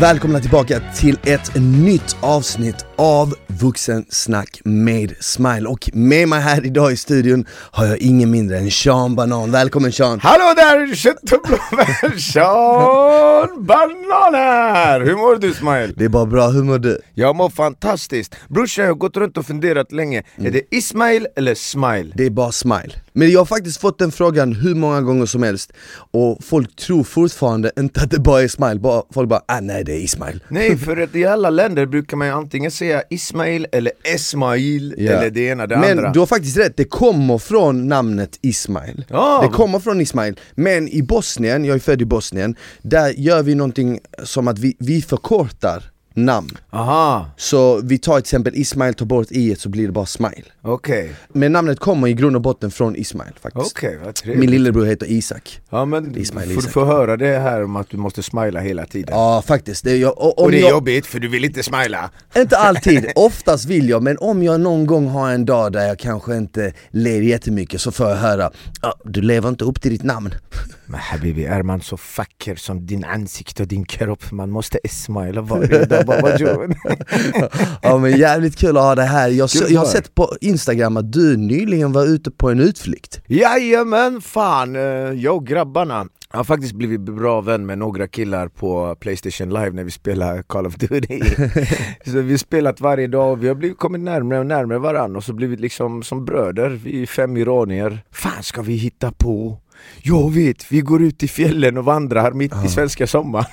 Välkomna tillbaka till ett nytt avsnitt av Vuxensnack med Smile och med mig här idag i studion har jag ingen mindre än Sean Banan. Välkommen Sean! Hallå där köttbullar! Sean Banan här! Hur mår du Smile? Det är bara bra, hur mår du? Jag mår fantastiskt. Brorsan jag har gått runt och funderat länge, är det Ismail eller Smile? Det är bara Smile. Men jag har faktiskt fått den frågan hur många gånger som helst och folk tror fortfarande inte att det bara är Smile, bara, folk bara ah, nej det är Ismail. Nej, för att i alla länder brukar man antingen säga Ismail eller Esmail Ja. eller det ena det Men andra. du har faktiskt rätt, det kommer från namnet Ismail. Ja. Det kommer från Ismail. Men i Bosnien, jag är född i Bosnien, där gör vi någonting som att vi, vi förkortar namn. Aha, Så vi tar till exempel Ismail, tar bort i så blir det bara Smile. okej. Men namnet kommer i grund och botten från Ismail faktiskt. Trevligt. Min lillebror heter Isak. Ja men Ismail får du Isak. få höra det här om att du måste smila hela tiden. Ja faktiskt, det jag, och, och det är jag, jobbigt för du vill inte smila. Inte alltid, oftast vill jag, men om jag någon gång har en dag där jag kanske inte ler jättemycket så får jag höra ah, Du lever inte upp till ditt namn Men habibi, är man så vacker som din ansikte och din kropp, man måste smila varje dag. Baba Joe. Ja men jävligt kul att ha det här, jag, jag har sett på instagram att du nyligen var ute på en utflykt Jajamän, fan! eh, Jag och grabbarna jag har faktiskt blivit bra vän med några killar på Playstation live när vi spelar Call of Duty Så vi har spelat varje dag och vi har blivit, kommit närmare och närmare varandra och så blivit liksom som bröder, vi är fem iranier Fan ska vi hitta på? Jag vet, vi går ut i fjällen och vandrar mitt i svenska sommaren.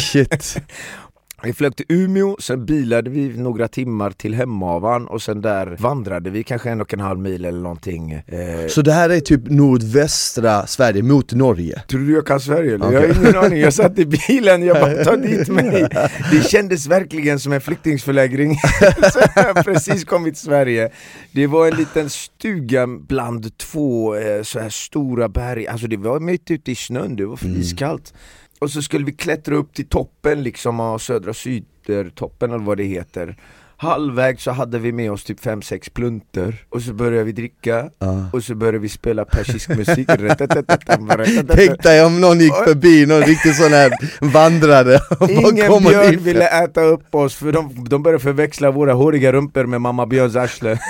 Shit Vi flög till Umeå, sen bilade vi några timmar till Hemavan och sen där vandrade vi kanske en och en halv mil eller någonting eh, Så det här är typ nordvästra Sverige mot Norge? Tror du jag kan Sverige? Eller? Jag Okej. har ingen aning, jag satt i bilen, jag bara ta dit mig. Det kändes verkligen som en flyktingsförläggning. Så jag precis kommit till Sverige. Det var en liten stuga bland två eh, så här stora berg, alltså det var mitt ute i snön, det var för iskallt och så skulle vi klättra upp till toppen liksom av södra sydtoppen eh, eller vad det heter. Halvvägs så hade vi med oss typ 5-6 plunter. Och så började vi dricka. Ja. och så började vi spela persisk musik. Tänk dig om någon gick förbi, någon riktig sån här vandrare Ingen björn in. ville äta upp oss för de, de började förväxla våra håriga rumpor med mamma Björns arsle.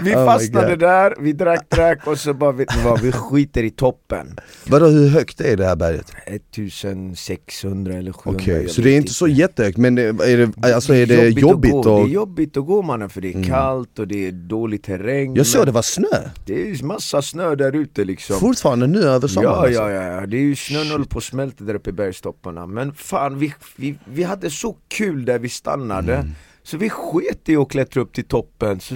Vi Oh fastnade där, vi drack, drack och så bara vet ni vad, vi skiter i toppen. Vadå hur högt är det här berget? 1600 eller 700 Okej, jag så det är inte så jättehögt men är det, alltså är det jobbigt, att gå. och... Det är jobbigt att gå mannen för det är kallt och det är dålig terräng Jag såg det var snö, det är massa snö där ute liksom fortfarande nu över sommaren Ja, alltså. ja, ja, det är ju snön håller på att smälta där uppe i bergstopparna Men fan, vi, vi, vi hade så kul där vi stannade Mm. Så vi sket i att klättra upp till toppen Så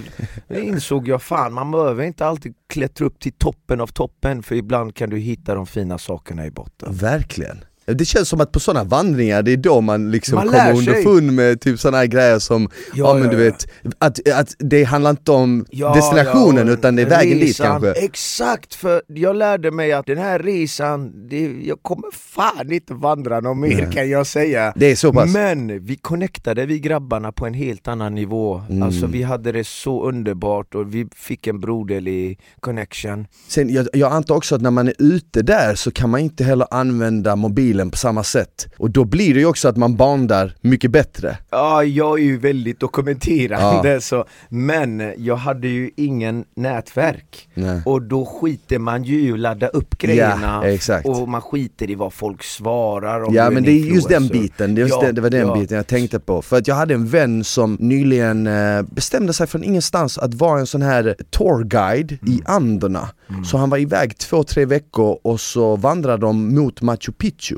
insåg jag, fan man behöver inte alltid klättra upp till toppen av toppen För ibland kan du hitta de fina sakerna i botten Verkligen. Det känns som att på sådana vandringar, det är då man liksom Man kommer underfund med typ sådana här grejer som, ja, Ja, men ja, du vet, att, att det handlar inte om destinationen utan det är vägen dit resan. kanske. Exakt, för jag lärde mig att den här resan, det, jag kommer fan inte vandra någon mer Nej. kan jag säga Det är så pass. Men vi connectade vi grabbarna på en helt annan nivå Mm. Alltså vi hade det så underbart och vi fick en broderlig connection Sen, jag, jag antar också att när man är ute där så kan man inte heller använda mobilen på samma sätt. Och då blir det ju också att man bandar mycket bättre. Ja, jag är ju väldigt dokumenterande så Men jag hade ju ingen nätverk Nej. Och då skiter man ju i att ladda upp grejerna Ja. Och man skiter i vad folk svarar om Ja men en det är just den biten, det, Ja, det, det var den ja. biten jag tänkte på. För att jag hade en vän som nyligen eh, bestämde sig från ingenstans att vara en sån här tourguide Mm. i Anderna. Så han var iväg två, tre veckor och så vandrade de mot Machu Picchu.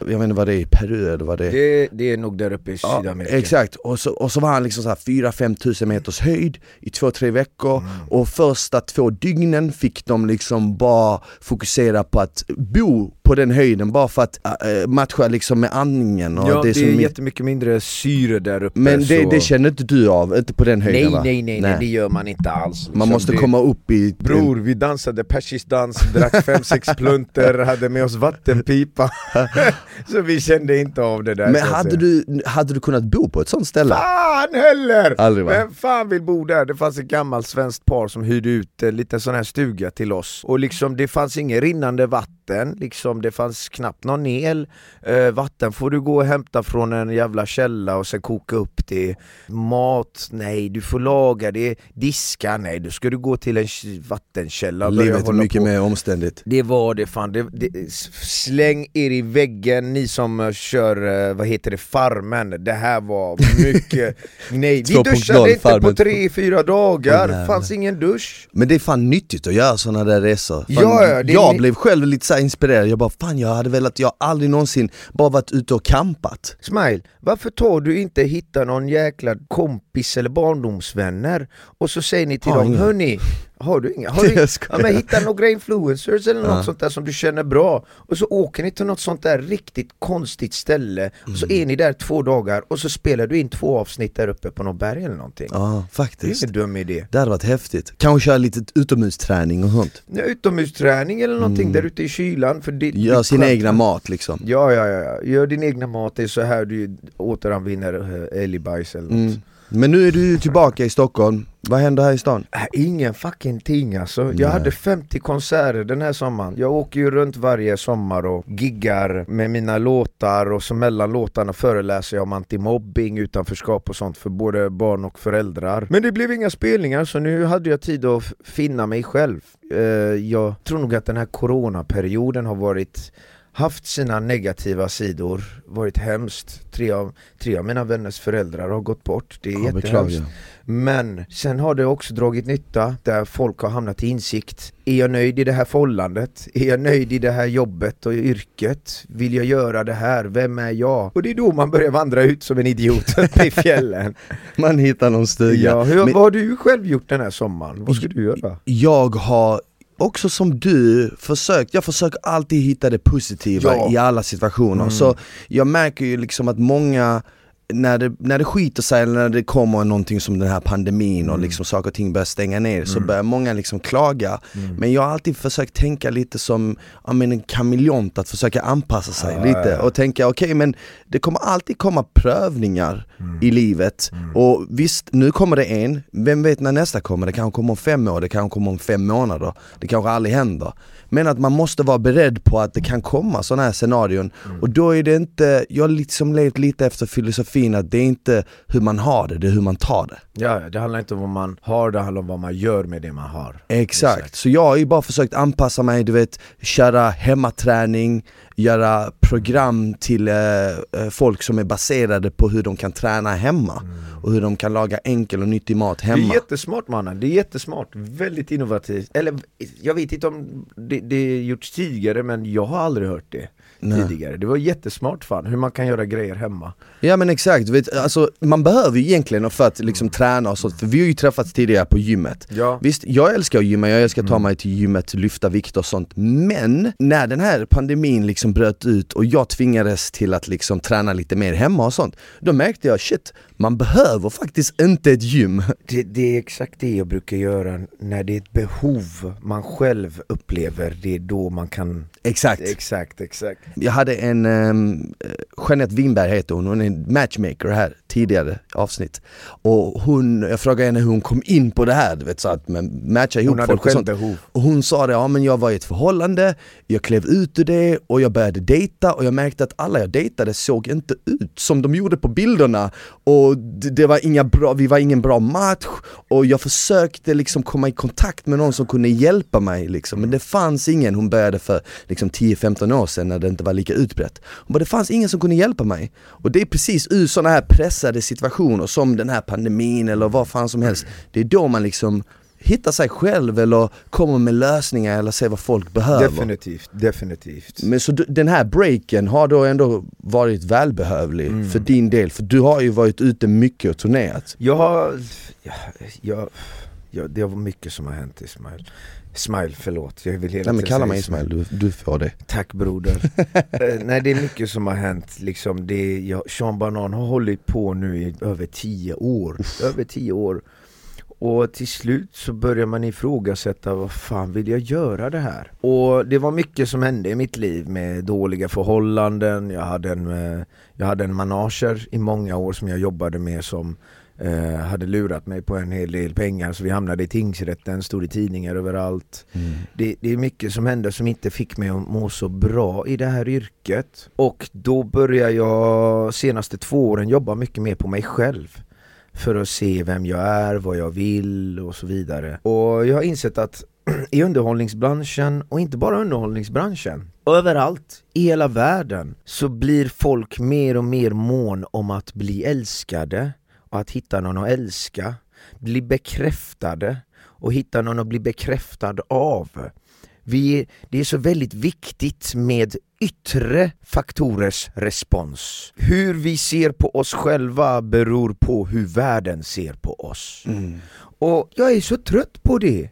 Jag vet inte vad det är, Peru eller vad det är. det, det är nog där uppe i Ja, Sydamerika. exakt, och så, och så var han liksom så här 4-5 tusen meters höjd i två, tre veckor. Och första två dygnen fick de liksom bara fokusera på att bo på den höjden bara för att äh, matcha liksom med andningen och Ja, det, är är- jättemycket mindre syre där uppe Men det, så... det känner inte du av, inte på den höjden Nej va? nej nej, nej, det gör man inte alls Man liksom. måste det... komma upp i... Bror, vi dansade persisk dans, drack fem sex plunter, hade med oss vattenpipa Så vi kände inte av det där Men hade du, hade du kunnat bo på ett sånt ställe? Fan heller! Aldrig, va? Vem fan vill bo där? Det fanns ett gammalt svenskt par som hyrde ut en liten sån här stuga till oss Och liksom det fanns ingen rinnande vatten, liksom, det fanns knappt någon el. Eh, vatten får du gå och hämta från en jävla källa och sen koka upp det. Mat, nej du får laga det. Diska, nej då ska du gå till en vattenkälla Livet är mycket på. mer omständigt. Det var det fan, det, det, släng er i väggen ni som eh, kör, eh, vad heter det, Farmen Det här var mycket, nej vi 2.0 duschade inte på Farmen. tre, fyra dagar, jävlar. fanns ingen dusch Men det är fan nyttigt att göra sådana där resor. Fan, Ja, är jag blev själv lite så inspirerad, jag bara fan jag hade velat, jag har aldrig någonsin bara varit ute och campat. Smile, varför tar du inte hitta någon jäkla kompis eller barndomsvänner och så säger ni till dem, hörni, har du inga? Har du, ja, men hitta några influencers eller något Ja. sånt där som du känner bra och så åker ni till något sånt där riktigt konstigt ställe och så är ni där två dagar och så spelar du in två avsnitt där uppe på något berg eller någonting Ja, Det är faktiskt. ingen dum idé Det hade varit häftigt. Kanske köra lite utomhusträning och sånt. ja, Utomhusträning eller någonting Mm. där ute i kylan för det, det Gör är sin egna mat liksom. Ja, ja, ja, ja, gör din egna mat, det är så här du återanvinner eh, älgbajs eller något Mm. Men nu är du tillbaka i Stockholm, vad händer här i stan? Äh, ingen fucking ting alltså. Jag Nej. hade 50 konserter den här sommaren. Jag åker ju runt varje sommar och giggar med mina låtar och så mellan låtarna föreläser jag om antimobbing, utanförskap och sånt för både barn och föräldrar. Men det blev inga spelningar så nu hade jag tid att finna mig själv. Eh, Jag tror nog att den här coronaperioden har varit haft sina negativa sidor, varit hemskt. Tre av, tre av mina vänners föräldrar har gått bort, det är Ja, jättehemskt. Men sen har det också dragit nytta där folk har hamnat i insikt. Är jag nöjd i det här förhållandet? Är jag nöjd i det här jobbet och yrket? Vill jag göra det här? Vem är jag? Och det är då man börjar vandra ut som en idiot i fjällen. Man hittar någon stuga. ja, hur, Men- vad har du själv gjort den här sommaren? Vad ska du göra? Jag har också som du försökt, jag försöker alltid hitta det positiva Ja. i alla situationer. Mm. Så jag märker ju liksom att många när det, när det skiter sig eller när det kommer någonting som den här pandemin och Mm. liksom saker och ting börjar stänga ner så Mm. börjar många liksom klaga. Mm. Men jag har alltid försökt tänka lite som men en kameleont, att försöka anpassa sig Ja, lite ja, och tänka okej men det kommer alltid komma prövningar Mm. i livet Mm. och visst, nu kommer det en, vem vet när nästa kommer? Det kanske kommer om fem år, det kanske kommer om fem månader, det kanske aldrig händer. Men att man måste vara beredd på att det kan komma sådana här scenarion Mm. och då är det inte, jag har liksom levt lite efter filosofin att det är inte hur man har det, det är hur man tar det. Ja, det handlar inte om vad man har, det handlar om vad man gör med det man har. Exakt. Exakt. så jag har ju bara försökt anpassa mig, du vet, köra hemmaträning, göra program till eh, eh, folk som är baserade på hur de kan träna hemma och hur de kan laga enkel och nyttig mat Det är hemma. jättesmart mannen, det är jättesmart, väldigt innovativt. Eller jag vet inte om det, det är gjorts tidigare men jag har aldrig hört det Nej. tidigare. Det var jättesmart fan, hur man kan göra grejer hemma. Ja men exakt, vet, alltså, man behöver ju egentligen för att liksom träna och sånt, för vi har ju träffats tidigare på gymmet Ja. Visst, jag älskar att gymma, jag älskar att ta mig till gymmet, lyfta vikt och sånt Men när den här pandemin liksom bröt ut och jag tvingades till att liksom träna lite mer hemma och sånt Då märkte jag shit, man behöver faktiskt inte ett gym. Det, det är exakt det jag brukar göra när det är ett behov man själv upplever, det är då man kan... Exakt. Exakt, exakt. Jag hade en, um, Jeanette Winberg heter hon, hon är matchmaker här tidigare avsnitt. Och hon, jag frågade henne hur hon kom in på det här, du vet så att man matchar ihop Hon folk och sånt. behov. Och hon sa det, ja men jag var i ett förhållande, jag klev ut ur det och jag började dejta och jag märkte att alla jag dejtade såg inte ut som de gjorde på bilderna. Och det, det var inga bra, vi var ingen bra match och jag försökte liksom komma i kontakt med någon som kunde hjälpa mig liksom, men det fanns ingen, hon började för liksom 10-15 år sedan när det inte var lika utbrett. Hon bara, det fanns ingen som kunde hjälpa mig. Och det är precis ur sådana här pressade situationer som den här pandemin eller vad fan som helst, det är då man liksom hittar sig själv eller kommer med lösningar eller ser vad folk behöver. Definitivt, definitivt. Men så den här breaken har då ändå varit välbehövlig Mm. för din del, för du har ju varit ute mycket och turnerat. Jag har... Jag, jag, jag, det var mycket som har hänt Ismail. Smile, förlåt. Jag vill hela Nej men kalla mig Ismail, du, du får det. Tack broder. Eh, Nej det är mycket som har hänt liksom. Det, jag, Sean Banan har hållit på nu i över tio år. Över tio år. Och till slut så börjar man ifrågasätta, vad fan vill jag göra det här? Och det var mycket som hände i mitt liv med dåliga förhållanden, jag hade en, eh, jag hade en manager i många år som jag jobbade med som eh, hade lurat mig på en hel del pengar så vi hamnade i tingsrätten, stod i tidningar överallt. Mm. Det, det är mycket som hände som inte fick mig att må så bra i det här yrket. Och då började jag senaste två åren jobba mycket mer på mig själv. För att se vem jag är, vad jag vill och så vidare. Och jag har insett att i underhållningsbranschen, och inte bara underhållningsbranschen, överallt i hela världen så blir folk mer och mer mån om att bli älskade och att hitta någon att älska, bli bekräftade och hitta någon att bli bekräftad av. Vi, det är så väldigt viktigt med yttre faktorers respons. Hur vi ser på oss själva beror på hur världen ser på oss. Mm. Och jag är så trött på det.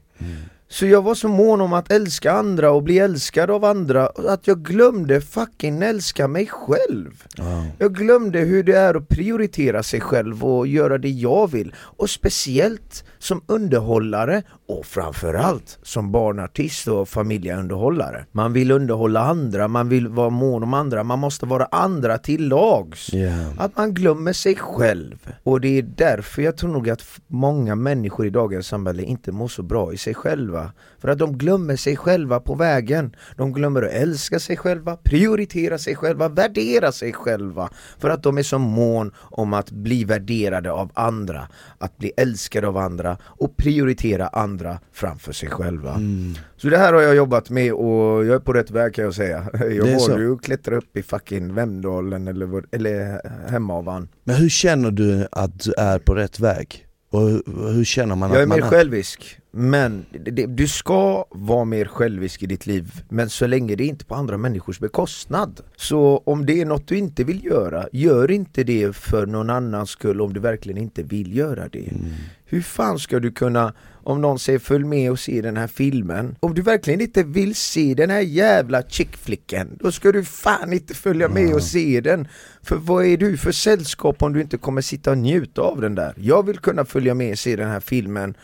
Så jag var så mån om att älska andra och bli älskad av andra att jag glömde fucking älska mig själv. Ja. Jag glömde hur det är att prioritera sig själv och göra det jag vill. Och speciellt som underhållare och framförallt som barnartist och familjeunderhållare. Man vill underhålla andra, man vill vara mån om andra, man måste vara andra till lags. Ja. Att man glömmer sig själv. Och det är därför jag tror nog att många människor i dagens samhälle inte mår så bra i sig själva. För att de glömmer sig själva på vägen. De glömmer att älska sig själva, prioritera sig själva, värdera sig själva. För att de är så mån om att bli värderade av andra, att bli älskade av andra och prioritera andra framför sig själva. Mm. Så det här har jag jobbat med och jag är på rätt väg kan jag säga. Jag är valde ju att klättra upp i fucking Vemdalen eller, eller Hemavan. Men hur känner du att du är på rätt väg? Och hur, hur känner man Jag är att man mer självisk, men det, du ska vara mer självisk i ditt liv Men så länge det inte är på andra människors bekostnad Så om det är något du inte vill göra, gör inte det för någon annans skull om du verkligen inte vill göra det Mm. Hur fan ska du kunna, om någon säger följ med och se den här filmen Om du verkligen inte vill se den här jävla chickflicken Då ska du fan inte följa med och se den För vad är du för sällskap om du inte kommer sitta och njuta av den där? Jag vill kunna följa med och se den här filmen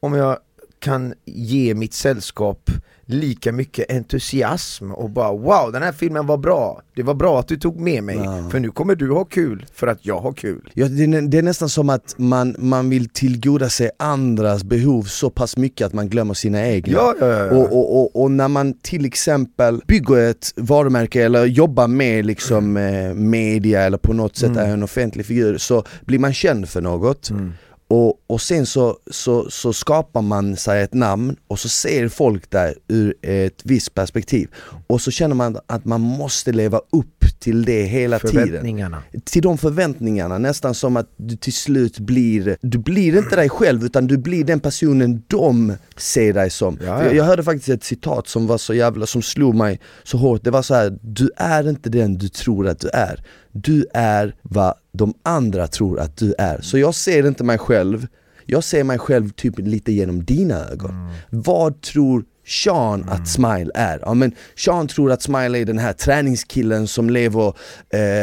om jag kan ge mitt sällskap lika mycket entusiasm och bara wow den här filmen var bra, det var bra att du tog med mig Ja. för nu kommer du ha kul för att jag har kul. Ja, det, är, det är nästan som att man, man vill tillgoda sig andras behov så pass mycket att man glömmer sina egna. Ja, ja, ja. Och, och, och, och när man till exempel bygger ett varumärke eller jobbar med liksom eh, media eller på något sätt är en offentlig figur så blir man känd för något Mm. Och, och sen så, så, så skapar man sig ett namn och så ser folk där ur ett visst perspektiv. Och så känner man att man måste leva upp till det hela tiden. Till de förväntningarna, nästan som att du till slut blir, du blir inte dig själv utan du blir den personen de ser dig som. Ja, jag hörde faktiskt ett citat som var så jävla, som slog mig så hårt, det var så här: du är inte den du tror att du är, du är vad de andra tror att du är. Så jag ser inte mig själv, jag ser mig själv typ lite genom dina ögon. Vad tror Sean att Smile är? Ja men Sean tror att Smile är den här träningskillen som lever,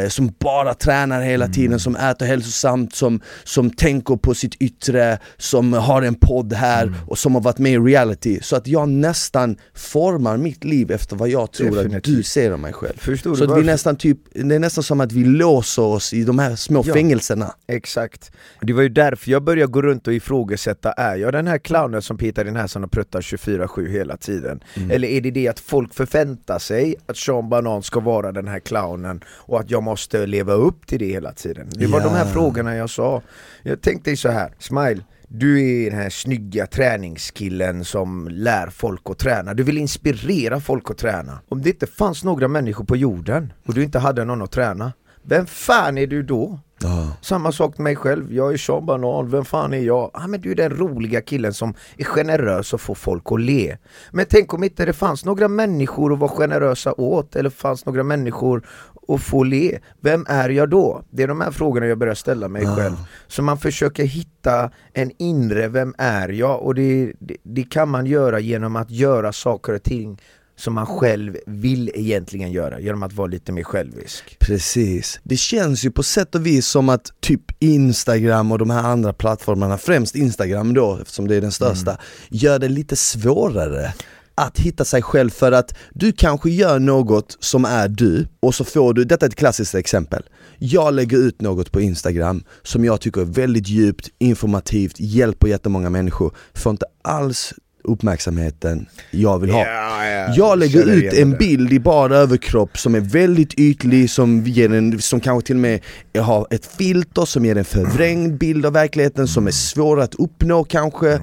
eh, som bara tränar hela tiden, som äter hälsosamt, som, som tänker på sitt yttre, som har en podd här och som har varit med i reality. Så att jag nästan formar mitt liv efter vad jag tror att du Definitivt. ser om mig själv. Förstår Så att vi nästan typ, det är nästan som att vi låser oss i de här små Ja. fängelserna. Exakt. Det var ju därför jag började gå runt och ifrågasätta, är jag den här clownen som petar i näsan och pruttar 24-7 hela tiden? Mm. Eller är det det att folk förväntar sig att Sean Banan ska vara den här clownen och att jag måste leva upp till det hela tiden? Det var Ja. de här frågorna jag sa. Jag tänkte så här, Smile, du är den här snygga träningskillen som lär folk att träna. Du vill inspirera folk att träna. Om det inte fanns några människor på jorden och du inte hade någon att träna, vem fan är du då? Ja. Samma sak med mig själv, jag är Sean Banan, vem fan är jag? Ah, men du är den roliga killen som är generös och får folk att le Men tänk om inte det fanns några människor att vara generösa åt eller fanns några människor att få le Vem är jag då? Det är de här frågorna jag börjar ställa mig Ah. själv Så man försöker hitta en inre, vem är jag? Och det, det, det kan man göra genom att göra saker och ting som man själv vill egentligen göra, genom att vara lite mer självisk Precis. Det känns ju på sätt och vis som att typ Instagram och de här andra plattformarna, främst Instagram då eftersom det är den största, gör det lite svårare att hitta sig själv för att du kanske gör något som är du och så får du, detta är ett klassiskt exempel. Jag lägger ut något på Instagram som jag tycker är väldigt djupt, informativt, hjälper jättemånga människor. Får inte alls uppmärksamheten jag vill ha. Ja, ja. Jag lägger ut en det. bild i bara överkropp som är väldigt ytlig, som, ger en, som kanske till och med har ett filter som ger en förvrängd bild av verkligheten som är svår att uppnå kanske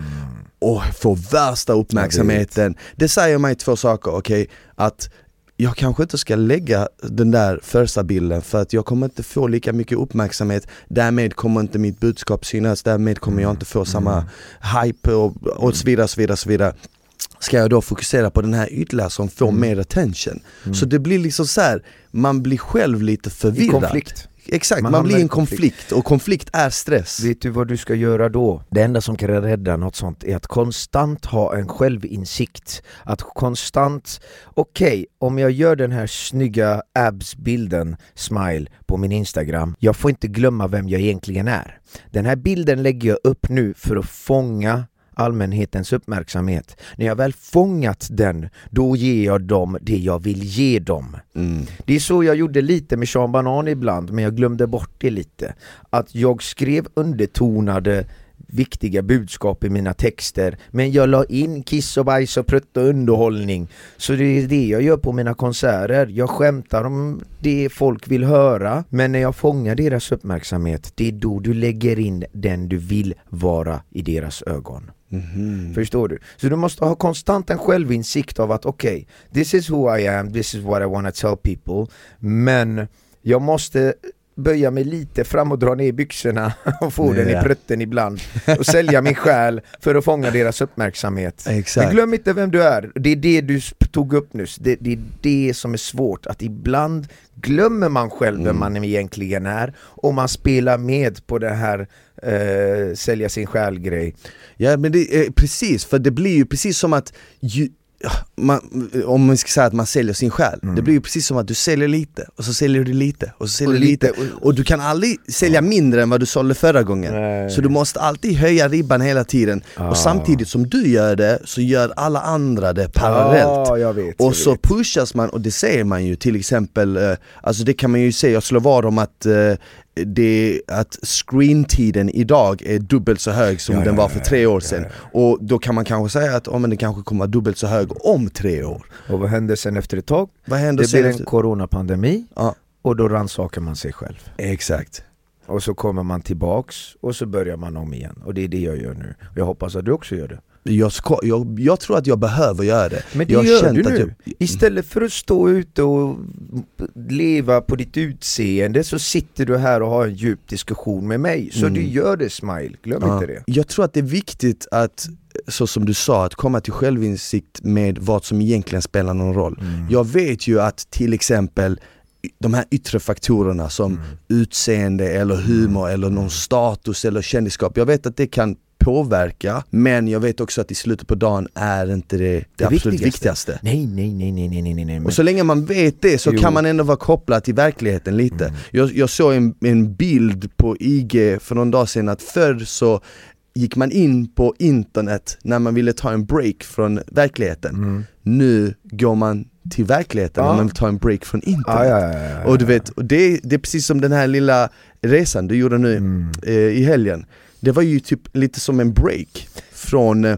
och får värsta uppmärksamheten. Det säger mig två saker, okej? Att jag kanske inte ska lägga den där första bilden för att jag kommer inte få lika mycket uppmärksamhet. Därmed kommer inte mitt budskap synas, därmed kommer jag inte få samma hype och, och så vidare, så vidare, så vidare. Ska jag då fokusera på den här ytliga som får mer attention? Så det blir liksom så här, man blir själv lite I förvirrad. konflikt. Exakt, Man man, blir en konflikt. konflikt och konflikt är stress Vet du vad du ska göra då? Det enda som kan rädda något sånt är att konstant ha en självinsikt. Att konstant, okej, om jag gör den här snygga abs-bilden, smile, på min Instagram, jag får inte glömma vem jag egentligen är. Den här bilden lägger jag upp nu för att fånga allmänhetens uppmärksamhet. När jag väl fångat den, då ger jag dem det jag vill ge dem. mm. Det är så jag gjorde lite med Sean Banan ibland, men jag glömde bort det lite. Att jag skrev undertonade viktiga budskap i mina texter. Men jag la in kiss och bajs och prutt och underhållning. Så det är det jag gör på mina konserter, jag skämtar om det folk vill höra. Men när jag fångar deras uppmärksamhet det är då du lägger in den du vill vara i deras ögon. Mhm. Förstår du? Så du måste ha konstant en självinsikt av att okej, this is who I am, this is what I wanna tell people. Men jag måste böja mig lite fram och dra ner byxorna och få den i prutten ibland och sälja min själ för att fånga deras uppmärksamhet. Exakt. Men glöm inte vem du är, det är det du tog upp nyss, det, det är det som är svårt, att ibland glömmer man själv vem man egentligen är och man spelar med på det här eh, sälja sin själ-grej. Ja men det är precis, för det blir ju precis som att ju, man, om man ska säga att man säljer sin själ, det blir ju precis som att du säljer lite och så säljer du lite och så säljer Och du lite, lite och du kan aldrig sälja mindre än vad du sålde förra gången Nej. Så du måste alltid höja ribban hela tiden Ah. och samtidigt som du gör det så gör alla andra det parallellt Ja, jag vet, jag Och så vet. pushas man, och det ser man ju till exempel, eh, alltså det kan man ju se, jag slår vad om att eh, det, att screentiden idag är dubbelt så hög som Ja, den var för tre år sedan. Och då kan man kanske säga att oh, men det kanske kommer vara dubbelt så hög om tre år Och vad händer sen efter ett tag? Vad händer Det blir en efter? coronapandemi Ja, och då rannsakar man sig själv. exakt Och så kommer man tillbaks och så börjar man om igen. Och det är det jag gör nu. Jag hoppas att du också gör det. Jag, ska, jag, jag tror att jag behöver göra det Men det jag gör du nu. jag- Istället för att stå ute och leva på ditt utseende så sitter du här och har en djup diskussion med mig. Så Mm. du gör det Smile, glöm Ja. inte det. Jag tror att det är viktigt att, så som du sa, att komma till självinsikt med vad som egentligen spelar någon roll. Mm. Jag vet ju att till exempel de här yttre faktorerna som Mm. utseende eller humor eller någon status eller kändisskap, jag vet att det kan påverka men jag vet också att i slutet på dagen är inte det det, absolut viktigaste. Nej, nej, nej, nej, nej, nej, nej, nej. Och så länge man vet det så Jo. kan man ändå vara kopplad till verkligheten lite. Mm. Jag, jag såg en, en bild på IG för någon dag sedan att förr så gick man in på internet när man ville ta en break från verkligheten. Mm. Nu går man till verkligheten Ja. när man vill ta en break från internet. Ja, ja, ja, Och du vet, och det, det är precis som den här lilla resan du gjorde nu Mm. eh, i helgen. Det var ju typ lite som en break från eh,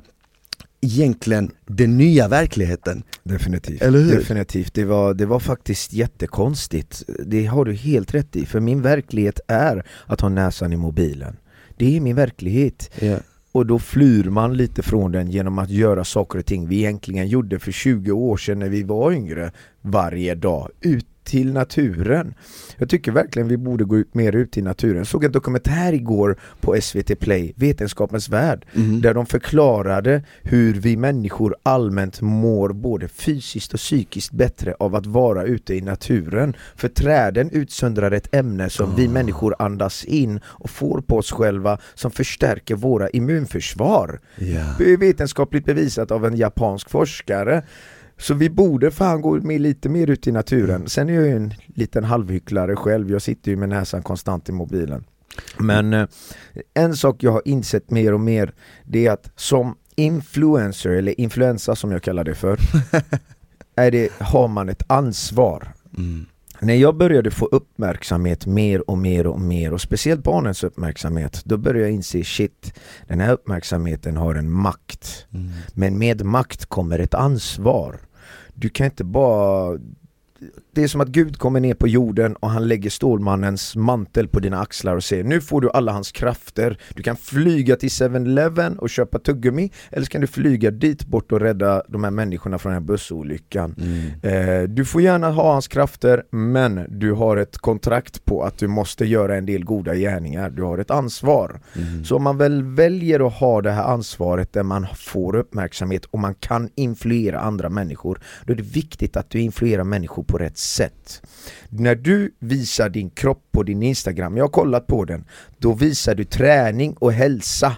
egentligen den nya verkligheten. Definitivt, Eller hur? definitivt. Det var, det var faktiskt jättekonstigt. Det har du helt rätt i, för min verklighet är att ha näsan i mobilen. Det är min verklighet. Och då flyr man lite från den genom att göra saker och ting vi egentligen gjorde för 20 år sedan när vi var yngre varje dag, ut till naturen. Jag tycker verkligen vi borde gå ut mer ut i naturen. Jag såg en dokumentär igår på SVT Play, Vetenskapens värld, Mhm. där de förklarade hur vi människor allmänt mår både fysiskt och psykiskt bättre av att vara ute i naturen. För träden utsöndrar ett ämne som vi människor andas in och får på oss själva som förstärker våra immunförsvar. Är vetenskapligt bevisat av en japansk forskare. Så vi borde fan gå med lite mer ut i naturen. Sen är jag ju en liten halvhycklare själv, jag sitter ju med näsan konstant i mobilen. Men eh, en sak jag har insett mer och mer, det är att som influencer, eller influensa som jag kallar det för, är det, har man ett ansvar. Mm. När jag började få uppmärksamhet mer och mer och mer och speciellt barnens uppmärksamhet Då började jag inse shit, den här uppmärksamheten har en makt Mm. Men med makt kommer ett ansvar du kan inte bara det är som att Gud kommer ner på jorden och han lägger Stålmannens mantel på dina axlar och säger nu får du alla hans krafter Du kan flyga till 7-Eleven och köpa tuggummi eller så kan du flyga dit bort och rädda de här människorna från den här bussolyckan Mm. Eh, du får gärna ha hans krafter, men du har ett kontrakt på att du måste göra en del goda gärningar. Du har ett ansvar. Mm. Så om man väl väljer att ha det här ansvaret där man får uppmärksamhet och man kan influera andra människor, då är det viktigt att du influerar människor på rätt sätt. När du visar din kropp på din Instagram, jag har kollat på den, då visar du träning och hälsa.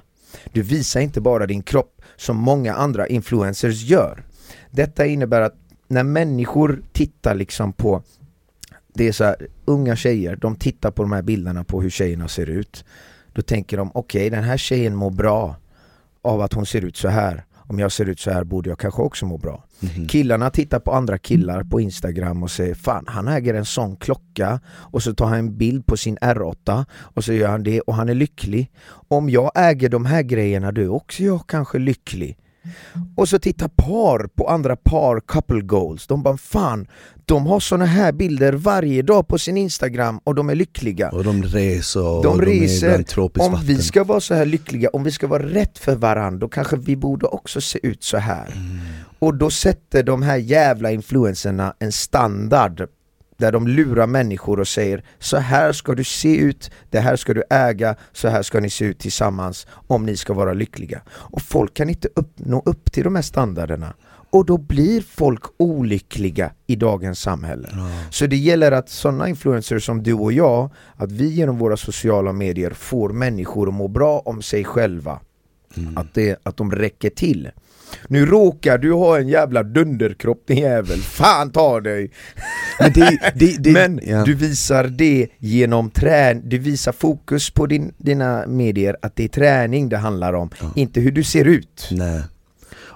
Du visar inte bara din kropp som många andra influencers gör. Detta innebär att när människor tittar liksom på det är så här, unga tjejer, de tittar på de här bilderna på hur tjejerna ser ut Då tänker de, okej den här tjejen mår bra av att hon ser ut så här om jag ser ut så här borde jag kanske också må bra. Mhm. Killarna tittar på andra killar på Instagram och säger Fan, han äger en sån klocka. Och så tar han en bild på sin R8 Och så gör han det och han är lycklig. Om jag äger de här grejerna då är också jag kanske lycklig och så tittar par på andra par couple goals De bara fan, de har såna här bilder varje dag på sin Instagram och de är lyckliga Och de reser och De är reser, bland tropiskt om vatten. vi ska vara så här lyckliga, om vi ska vara rätt för varandra Då kanske vi borde också se ut så här Mm. Och då sätter de här jävla influencerna en standard där de lurar människor och säger så här ska du se ut, det här ska du äga, så här ska ni se ut tillsammans om ni ska vara lyckliga. Och folk kan inte upp, nå upp till de här standarderna. Och då blir folk olyckliga i dagens samhälle. Så det gäller att sådana influencers som du och jag, att vi genom våra sociala medier får människor att må bra om sig själva. Att, det, att de räcker till. Nu råkar du ha en jävla dunderkropp din jävel, fan ta dig! Men, det, det, det, Men ja. du visar det genom träning, du visar fokus på din, dina medier att det är träning det handlar om, inte hur du ser ut. Nej.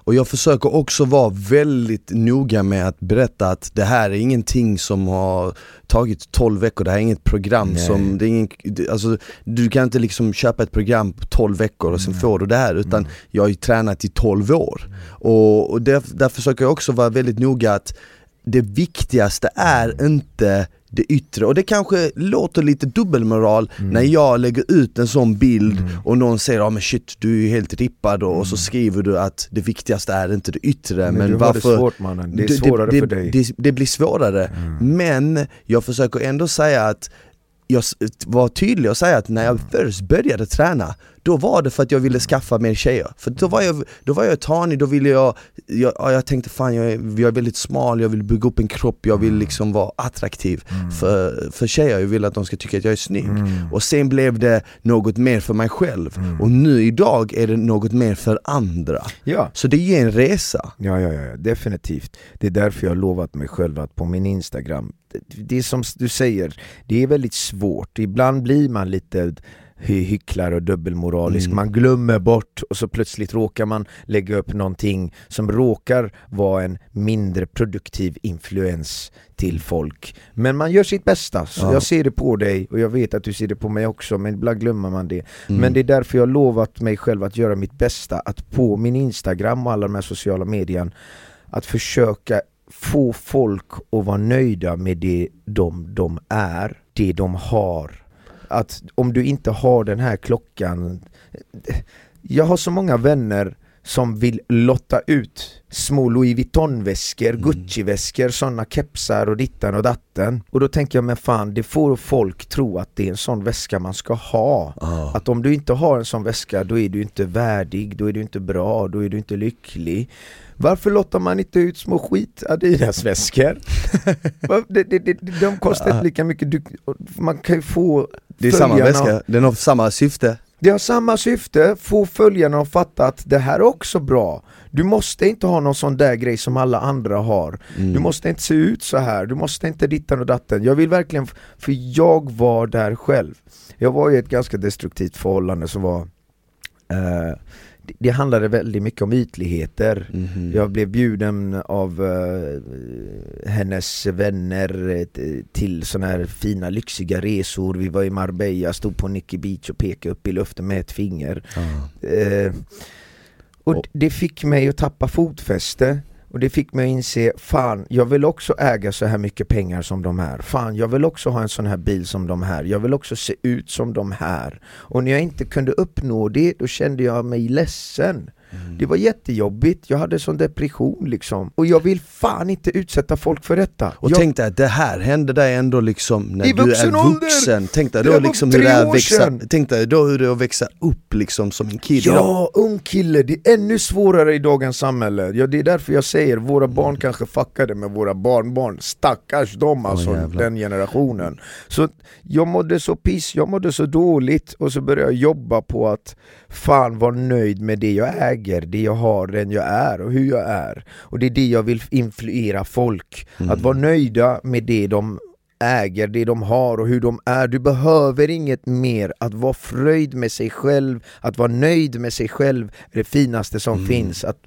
Och jag försöker också vara väldigt noga med att berätta att det här är ingenting som har tagit 12 veckor, det här är inget program Nej. som, det är ingen, alltså, du kan inte liksom köpa ett program på 12 veckor och sen får du det här utan jag har ju tränat i 12 år. Och, och där, där försöker jag också vara väldigt noga att det viktigaste är inte det yttre. Och det kanske låter lite dubbelmoral när jag lägger ut en sån bild och någon säger ja men shit du är ju helt rippad. Och, och så skriver du att det viktigaste är inte det yttre Men, men, du har varför det svårt mannen, det är svårare det, för dig. Det, det blir svårare, men jag försöker ändå säga att jag var tydlig och säga att när jag först började träna, då var det för att jag ville skaffa mer tjejer. För då var jag, då var jag tanig, då ville jag, jag, ja, jag tänkte fan jag är, jag är väldigt smal, jag vill bygga upp en kropp, jag vill liksom vara attraktiv för, för tjejer, jag vill att de ska tycka att jag är snygg. Och sen blev det något mer för mig själv, och nu idag är det något mer för andra. Ja. Så det är en resa. Ja, ja, ja, definitivt. Det är därför jag har lovat mig själv att på min Instagram, det, är som du säger, det är väldigt svårt. Ibland blir man lite hy- hycklare och dubbelmoralisk, Mm. man glömmer bort och så plötsligt råkar man lägga upp någonting som råkar vara en mindre produktiv influens till folk. Men man gör sitt bästa, så Ja. jag ser det på dig och jag vet att du ser det på mig också, men ibland glömmer man det. Mm. Men det är därför jag har lovat mig själv att göra mitt bästa, att på min Instagram och alla de här sociala medierna att försöka få folk att vara nöjda med det de, de är, det de har. Att om du inte har den här klockan Jag har så många vänner som vill lotta ut små Louis Vuitton-väskor, Gucci-väskor, sådana kepsar och dittan och datten. Och då tänker jag, men fan, det får folk tro att det är en sån väska man ska ha. Ja. Att om du inte har en sån väska, då är du inte värdig, då är du inte bra, då är du inte lycklig. Varför lottar man inte ut små skit Adidas-väskor? De kostar inte lika mycket, du, man kan ju få Det är samma väska, den har samma syfte. det har samma syfte, få följarna att fatta att det här är också bra. Du måste inte ha någon sån där grej som alla andra har. Du måste inte se ut så här, du måste inte dittan och datten. Jag vill verkligen, för jag var där själv. Jag var i ett ganska destruktivt förhållande som var eh, det, handlade väldigt mycket om ytligheter. Mhm. Jag blev bjuden av eh, hennes vänner eh, till såna här fina lyxiga resor. Vi var i Marbella, stod på Nicky Beach och pekade upp i luften med ett finger. Eh, och Och- det fick mig att tappa fotfäste och det fick mig att inse, fan jag vill också äga så här mycket pengar som de här. Fan jag vill också ha en sån här bil som de här. Jag vill också se ut som de här. Och när jag inte kunde uppnå det, då kände jag mig ledsen. Mm. Det var jättejobbigt, jag hade sån depression liksom. Och jag vill fan inte utsätta folk för detta. Och jag, tänk dig att det här hände dig ändå liksom när I du är vuxen ålder! Tänk dig då liksom hur det är växa, tänk dig då hur det är att växa upp liksom som en idag Ja, ung kille, det är ännu svårare i dagens samhälle. Ja, det är därför jag säger, våra barn kanske fuckade med våra barnbarn. Stackars dem alltså, jävlar. den generationen. Så jag mådde så piss, jag mådde så dåligt och så började jag jobba på att fan vara nöjd med det jag äger, det jag har, den jag är och hur jag är. Och det är det jag vill influera folk, att vara nöjda med det de äger, det de har och hur de är. Du behöver inget mer. Att vara fröjd med sig själv, att vara nöjd med sig själv är det finaste som finns. Att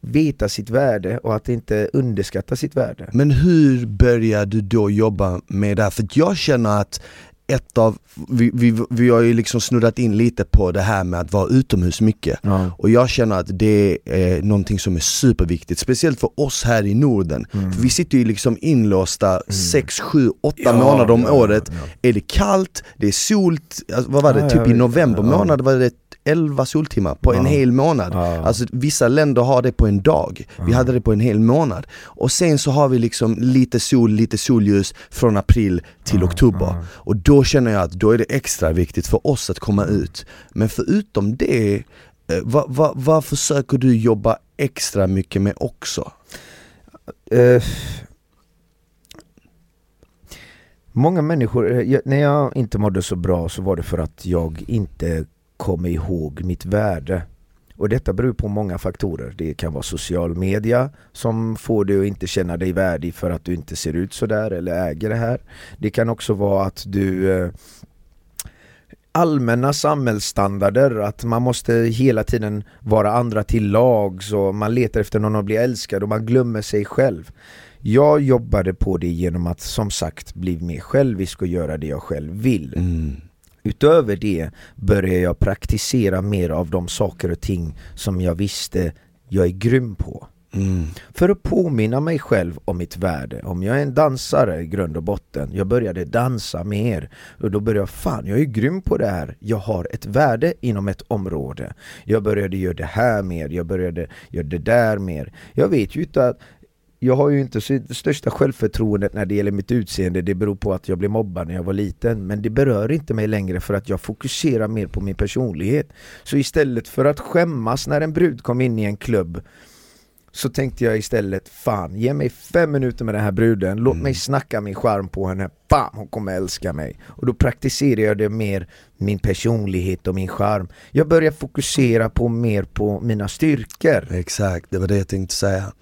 veta sitt värde och att inte underskatta sitt värde. Men hur börjar du då jobba med det här? För jag känner att ett av, vi, vi, vi har ju liksom snuddat in lite på det här med att vara utomhus mycket Ja. och jag känner att det är någonting som är superviktigt, speciellt för oss här i Norden. För vi sitter ju liksom inlåsta 6, 7, 8 Ja, månader om ja, året. ja. Är det kallt, det är solt, alltså, vad var det? Typ i november månad var det 11 soltimmar på en hel månad. Alltså vissa länder har det på en dag, vi hade det på en hel månad. Och sen så har vi liksom lite sol, lite solljus från april till oktober. Och då känner jag att då är det extra viktigt för oss att komma ut. Men förutom det, eh, vad, vad, vad försöker du jobba extra mycket med också? Eh, många människor, eh, jag, när jag inte mådde så bra så var det för att jag inte kom ihåg mitt värde. Och detta beror på många faktorer. Det kan vara social media som får dig att inte känna dig värdig för att du inte ser ut sådär eller äger det här. Det kan också vara att du eh, allmänna samhällsstandarder, att man måste hela tiden vara andra till lags och man letar efter någon att bli älskad och man glömmer sig själv. Jag jobbade på det genom att som sagt bli mer självisk och göra det jag själv vill. Mm. Utöver det började jag praktisera mer av de saker och ting som jag visste jag är grym på. Mm. För att påminna mig själv om mitt värde. Om jag är en dansare i grund och botten, jag började dansa mer. Och då började jag, fan jag är grym på det här. Jag har ett värde inom ett område. Jag började göra det här mer, jag började göra det där mer. Jag vet ju inte att jag har ju inte det största självförtroendet när det gäller mitt utseende, det beror på att jag blev mobbad när jag var liten Men det berör inte mig längre för att jag fokuserar mer på min personlighet Så istället för att skämmas när en brud kom in i en klubb så tänkte jag istället, fan ge mig fem minuter med den här bruden, låt mig snacka min charm på henne, bam, hon kommer älska mig. Och då praktiserar jag det mer, min personlighet och min charm. Jag börjar fokusera på mer på mina styrkor. Exakt, det var det jag tänkte säga.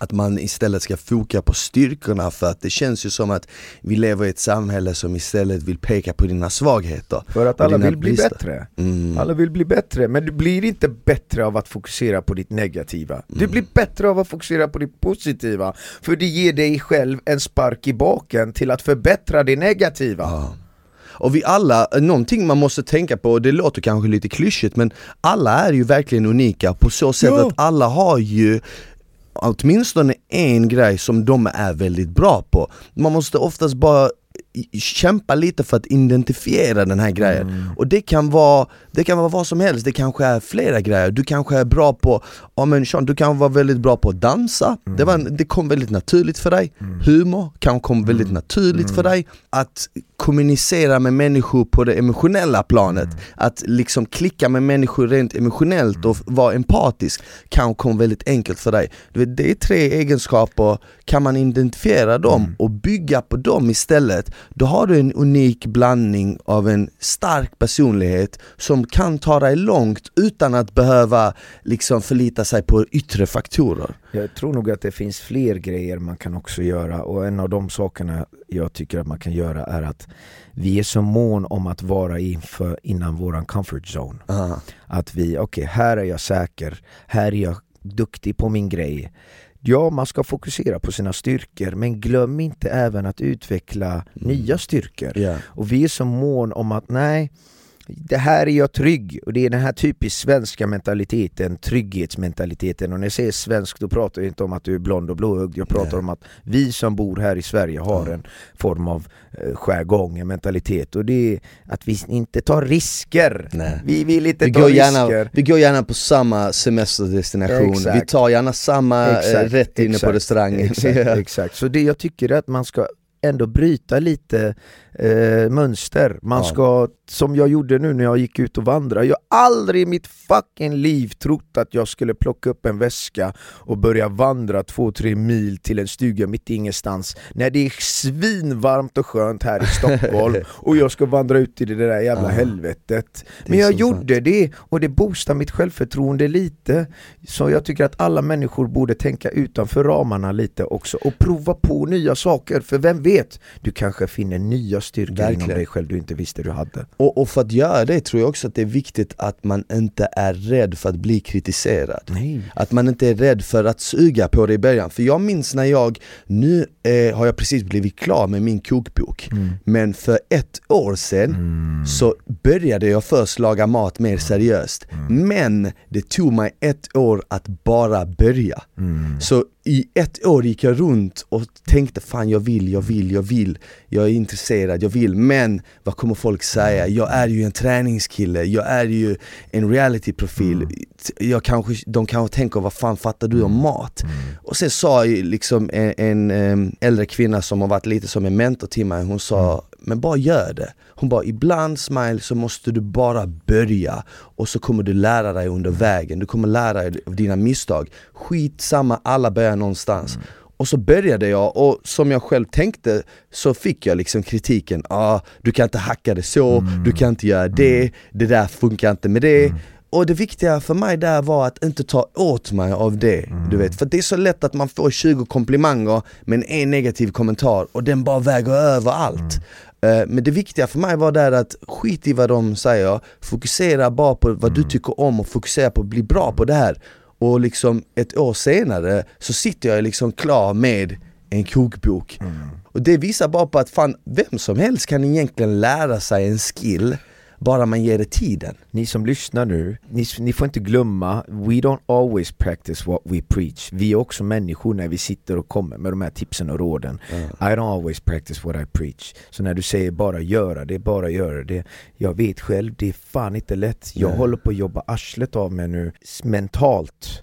Att man istället ska foka på styrkorna för att det känns ju som att vi lever i ett samhälle som istället vill peka på dina svagheter. För att alla vill bli brister. bättre. Mm. Alla vill bli bättre, men du blir inte bättre av att fokusera på ditt negativa. Du blir bättre av att fokusera på det positiva. För det ger dig själv en spark i baken till att förbättra det negativa. Ja. Och vi alla, någonting man måste tänka på, och det låter kanske lite klyschigt men alla är ju verkligen unika på så sätt Ja. att alla har ju åtminstone en grej som de är väldigt bra på. Man måste oftast bara kämpa lite för att identifiera den här grejen. Och det kan, vara, det kan vara vad som helst, det kanske är flera grejer. Du kanske är bra på, ja men Sean, du kan vara väldigt bra på att dansa, det, var, en- det kom väldigt naturligt för dig. Humor kan kom väldigt naturligt för dig. Att kommunicera med människor på det emotionella planet, att liksom klicka med människor rent emotionellt och vara empatisk kan komma väldigt enkelt för dig. Du vet, det är tre egenskaper, kan man identifiera dem och bygga på dem istället då har du en unik blandning av en stark personlighet som kan ta dig långt utan att behöva liksom förlita sig på yttre faktorer. Jag tror nog att det finns fler grejer man kan också göra och en av de sakerna jag tycker att man kan göra är att vi är så mån om att vara inför, innan våran comfort zone. Uh. Att vi, okej okay, här är jag säker, här är jag duktig på min grej. Ja, man ska fokusera på sina styrkor men glöm inte även att utveckla mm. nya styrkor. Yeah. Och vi är så mån om att nej, det här är jag trygg och det är den här typiskt svenska mentaliteten, trygghetsmentaliteten och när jag säger svensk då pratar jag inte om att du är blond och blåögd, jag pratar Nej. om att vi som bor här i Sverige har mm. en form av eh, skärgång, en mentalitet och det är att vi inte tar risker. Nej. Vi vill inte vi ta går risker. Gärna, vi går gärna på samma semesterdestination, exakt. vi tar gärna samma eh, exakt, rätt inne exakt, på restaurangen. Exakt, exakt. Så det jag tycker är att man ska ändå bryta lite eh, mönster. Man Ja. ska, som jag gjorde nu när jag gick ut och vandrade, jag har aldrig i mitt fucking liv trott att jag skulle plocka upp en väska och börja vandra två, tre mil till en stuga mitt i ingenstans när det är svinvarmt och skönt här i Stockholm och jag ska vandra ut i det där jävla Ja. helvetet. Det är Men jag gjorde det och det boostar mitt självförtroende lite. Så jag tycker att alla människor borde tänka utanför ramarna lite också och prova på nya saker. För vem vet, du kanske finner nya inom Verkligen. dig själv du inte visste du hade. Och, och för att göra det tror jag också att det är viktigt att man inte är rädd för att bli kritiserad. Nej. Att man inte är rädd för att suga på det i början. För jag minns när jag, nu eh, har jag precis blivit klar med min kokbok. Men för ett år sedan så började jag först laga mat mer seriöst. Men det tog mig ett år att bara börja. Så i ett år gick jag runt och tänkte fan jag vill, jag vill, jag vill. Jag är intresserad, jag vill, men vad kommer folk säga? Jag är ju en träningskille, jag är ju en realityprofil. Jag kanske, De kanske tänker vad fan fattar du om mat? Och sen sa liksom en, en äldre kvinna som har varit lite som en mentor till mig, hon sa men bara gör det. Hon bara ibland smile så måste du bara börja och så kommer du lära dig under vägen, du kommer lära dig av dina misstag. Skitsamma, alla börjar någonstans. Och så började jag och som jag själv tänkte så fick jag liksom kritiken, ah, du kan inte hacka det så, du kan inte göra det, det där funkar inte med det. Och det viktiga för mig där var att inte ta åt mig av det, du vet. För det är så lätt att man får 20 komplimanger men en negativ kommentar och den bara väger över allt. Eh, Men det viktiga för mig var där att skit i vad de säger, fokusera bara på vad du tycker om och fokusera på att bli bra på det här. Och liksom ett år senare så sitter jag liksom klar med en kokbok. Och det visar bara på att fan, vem som helst kan egentligen lära sig en skill bara man ger det tiden. Ni som lyssnar nu, ni, ni får inte glömma, we don't always practice what we preach. Vi är också människor när vi sitter och kommer med de här tipsen och råden. I don't always practice what I preach. Så när du säger bara göra det, bara göra det. Jag vet själv, det är fan inte lätt. Jag Nej. håller på att jobba arslet av mig nu, mentalt.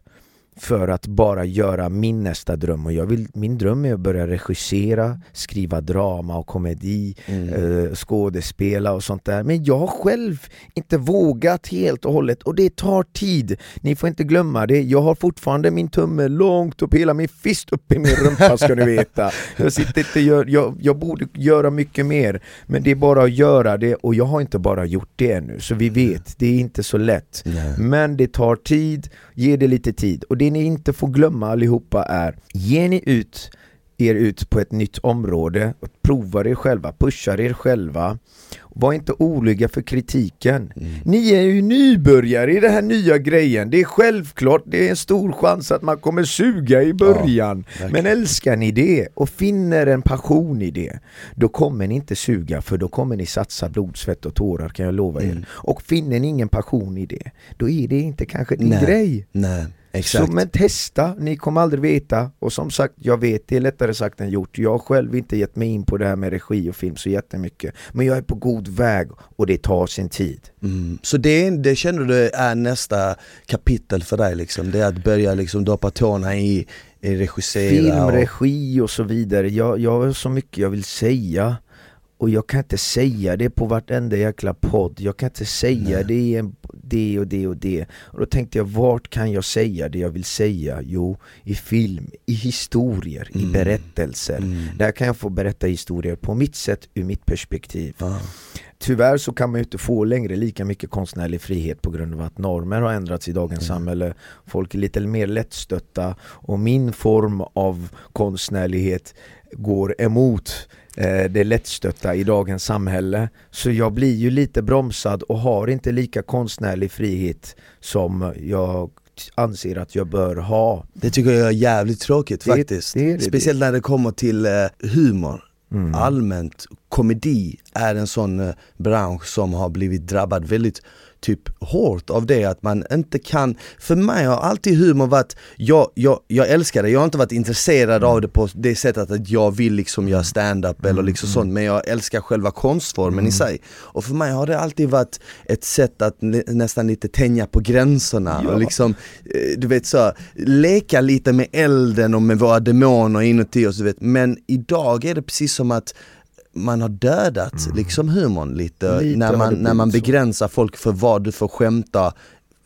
För att bara göra min nästa dröm och jag vill, min dröm är att börja regissera, skriva drama och komedi, eh, skådespela och sånt där. Men jag har själv inte vågat helt och hållet och det tar tid. Ni får inte glömma det. Jag har fortfarande min tumme långt upp, hela min fist upp i min rumpa ska ni veta. Jag, sitter inte, jag, jag borde göra mycket mer, men det är bara att göra det och jag har inte bara gjort det ännu. Så vi vet, det är inte så lätt. Nej. Men det tar tid, ge det lite tid. Och det ni inte får glömma allihopa är, ger ni ut er ut på ett nytt område, och provar er själva, pushar er själva. Var inte oroliga för kritiken. Ni är ju nybörjare i den här nya grejen. Det är självklart, det är en stor chans att man kommer suga i början. verkligen. Men älskar ni det och finner en passion i det, då kommer ni inte suga för då kommer ni satsa blod, svett och tårar kan jag lova er. Och finner ni ingen passion i det, då är det inte kanske din Nej. grej. Nej, exakt. Så, men testa, ni kommer aldrig veta. Och som sagt, jag vet, det är lättare sagt än gjort. Jag har själv inte gett mig in på det här med regi och film så jättemycket. Men jag är på god väg och det tar sin tid. Mm. Så det, det känner du är nästa kapitel för dig liksom, det är att börja liksom doppa tårna i, i regissera Film, och... regi och så vidare. Jag, jag har så mycket jag vill säga. Och jag kan inte säga det på vartenda jäkla podd. Jag kan inte säga det, i en, det och det och det. Och då tänkte jag, vart kan jag säga det jag vill säga? Jo, i film, i historier, i Mm. berättelser. Mm. Där kan jag få berätta historier på mitt sätt, ur mitt perspektiv. Ja. Tyvärr så kan man ju inte få längre lika mycket konstnärlig frihet på grund av att normer har ändrats i dagens Mm. samhälle. Folk är lite mer lättstötta och min form av konstnärlighet går emot eh, det lättstötta i dagens samhälle. Så jag blir ju lite bromsad och har inte lika konstnärlig frihet som jag anser att jag bör ha. Det tycker jag är jävligt tråkigt Det- faktiskt. det det. Speciellt när det kommer till eh, humor. Mm. Allmänt, komedi är en sån eh, bransch som har blivit drabbad väldigt typ hårt av det att man inte kan, för mig har alltid humor varit, jag, jag, jag älskar det, jag har inte varit intresserad av det på det sättet att jag vill liksom göra stand-up eller liksom sånt men jag älskar själva konstformen i sig. Och för mig har det alltid varit ett sätt att nä- nästan lite tänja på gränserna Ja. och liksom, eh, du vet så, leka lite med elden och med våra demoner inuti oss du vet. Men idag är det precis som att man har dödat liksom humorn lite, Mm. Lite när, man, när man begränsar folk för vad du får skämta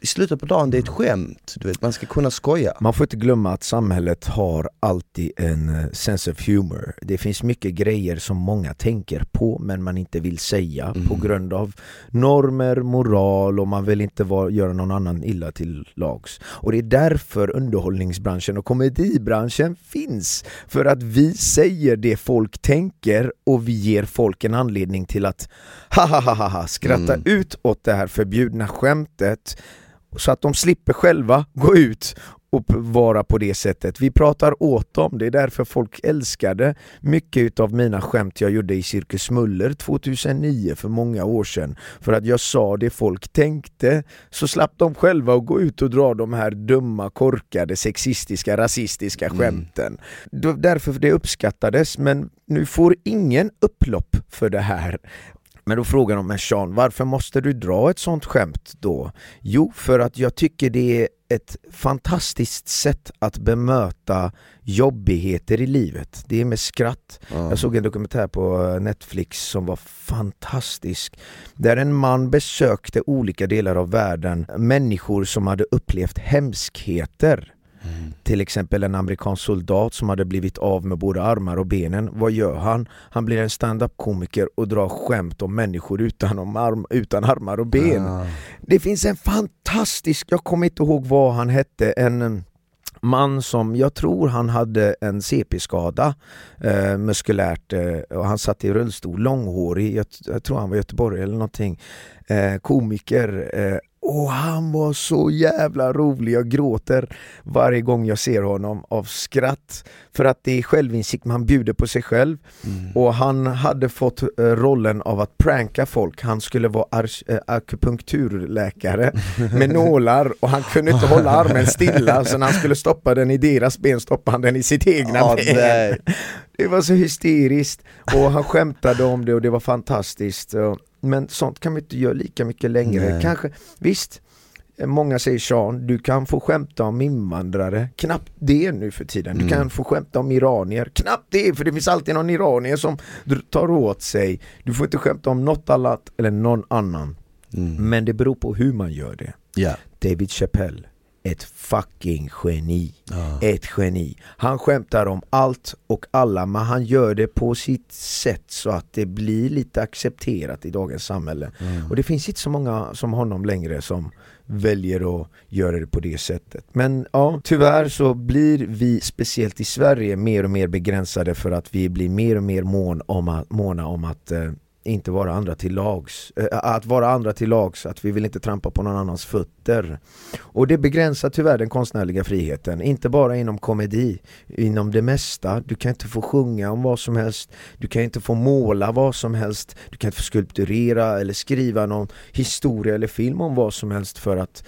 i slutet på dagen, det är ett skämt, du vet, man ska kunna skoja. Man får inte glömma att samhället har alltid en eh, sense of humor. Det finns mycket grejer som många tänker på men man inte vill säga på grund av normer, moral och man vill inte vara, göra någon annan illa till lags. Och det är därför underhållningsbranschen och komedibranschen finns. För att vi säger det folk tänker och vi ger folk en anledning till att ha ha ha ha, ha skratta Mm. ut åt det här förbjudna skämtet så att de slipper själva gå ut och vara på det sättet. Vi pratar åt dem, det är därför folk älskade mycket utav mina skämt jag gjorde i Cirkus Muller 2009 för många år sedan. För att jag sa det folk tänkte, så slapp de själva att gå ut och dra de här dumma, korkade, sexistiska, rasistiska skämten. Då- Därför det uppskattades, men nu får ingen upplopp för det här. Men då frågar de mig Sean, varför måste du dra ett sånt skämt då? Jo, för att jag tycker det är ett fantastiskt sätt att bemöta jobbigheter i livet. Det är med skratt. Ja. Jag såg en dokumentär på eh, Netflix som var fantastisk. Där en man besökte olika delar av världen, människor som hade upplevt hemskheter. Till exempel en amerikansk soldat som hade blivit av med både armar och benen. Vad gör han? Han blir en stand-up-komiker och drar skämt om människor utan, om arm, utan armar och ben. Ja. Det finns en fantastisk, jag kommer inte ihåg vad han hette, en eh, man som, jag tror han hade en CP-skada eh, muskulärt eh, och han satt i rullstol, långhårig, jag, jag tror han var Göteborg eller någonting, eh, komiker eh, och han var så jävla rolig, jag gråter varje gång jag ser honom av skratt för att det är självinsikt, man bjuder på sig själv Mm. och han hade fått eh, rollen av att pranka folk, han skulle vara eh, akupunkturläkare med nålar och han kunde inte hålla armen stilla så när han skulle stoppa den i deras ben stoppade han den i sitt egna Ja, ben. nej. Det var så hysteriskt och han skämtade om det och det var fantastiskt. Men sånt kan vi inte göra lika mycket längre. Nej. Kanske, visst, många säger Sean, du kan få skämta om invandrare. Knappt det nu för tiden. Du Mm. kan få skämta om iranier. Knappt det, för det finns alltid någon iranier som tar åt sig. Du får inte skämta om något annat eller någon annan. Mm. Men det beror på hur man gör det. Ja. David Chappelle, ett fucking geni. Ja. Ett geni. Han skämtar om allt och alla men han gör det på sitt sätt så att det blir lite accepterat i dagens samhälle. Mm. Och det finns inte så många som honom längre som väljer att göra det på det sättet. Men ja, tyvärr så blir vi speciellt i Sverige mer och mer begränsade för att vi blir mer och mer mån om att, måna om att eh, inte vara andra till lags, eh, att vara andra till lags, att vi vill inte trampa på någon annans fötter. Och det begränsar tyvärr den konstnärliga friheten, inte bara inom komedi, inom det mesta. Du kan inte få sjunga om vad som helst, du kan inte få måla vad som helst, du kan inte få skulpturera eller skriva någon historia eller film om vad som helst för att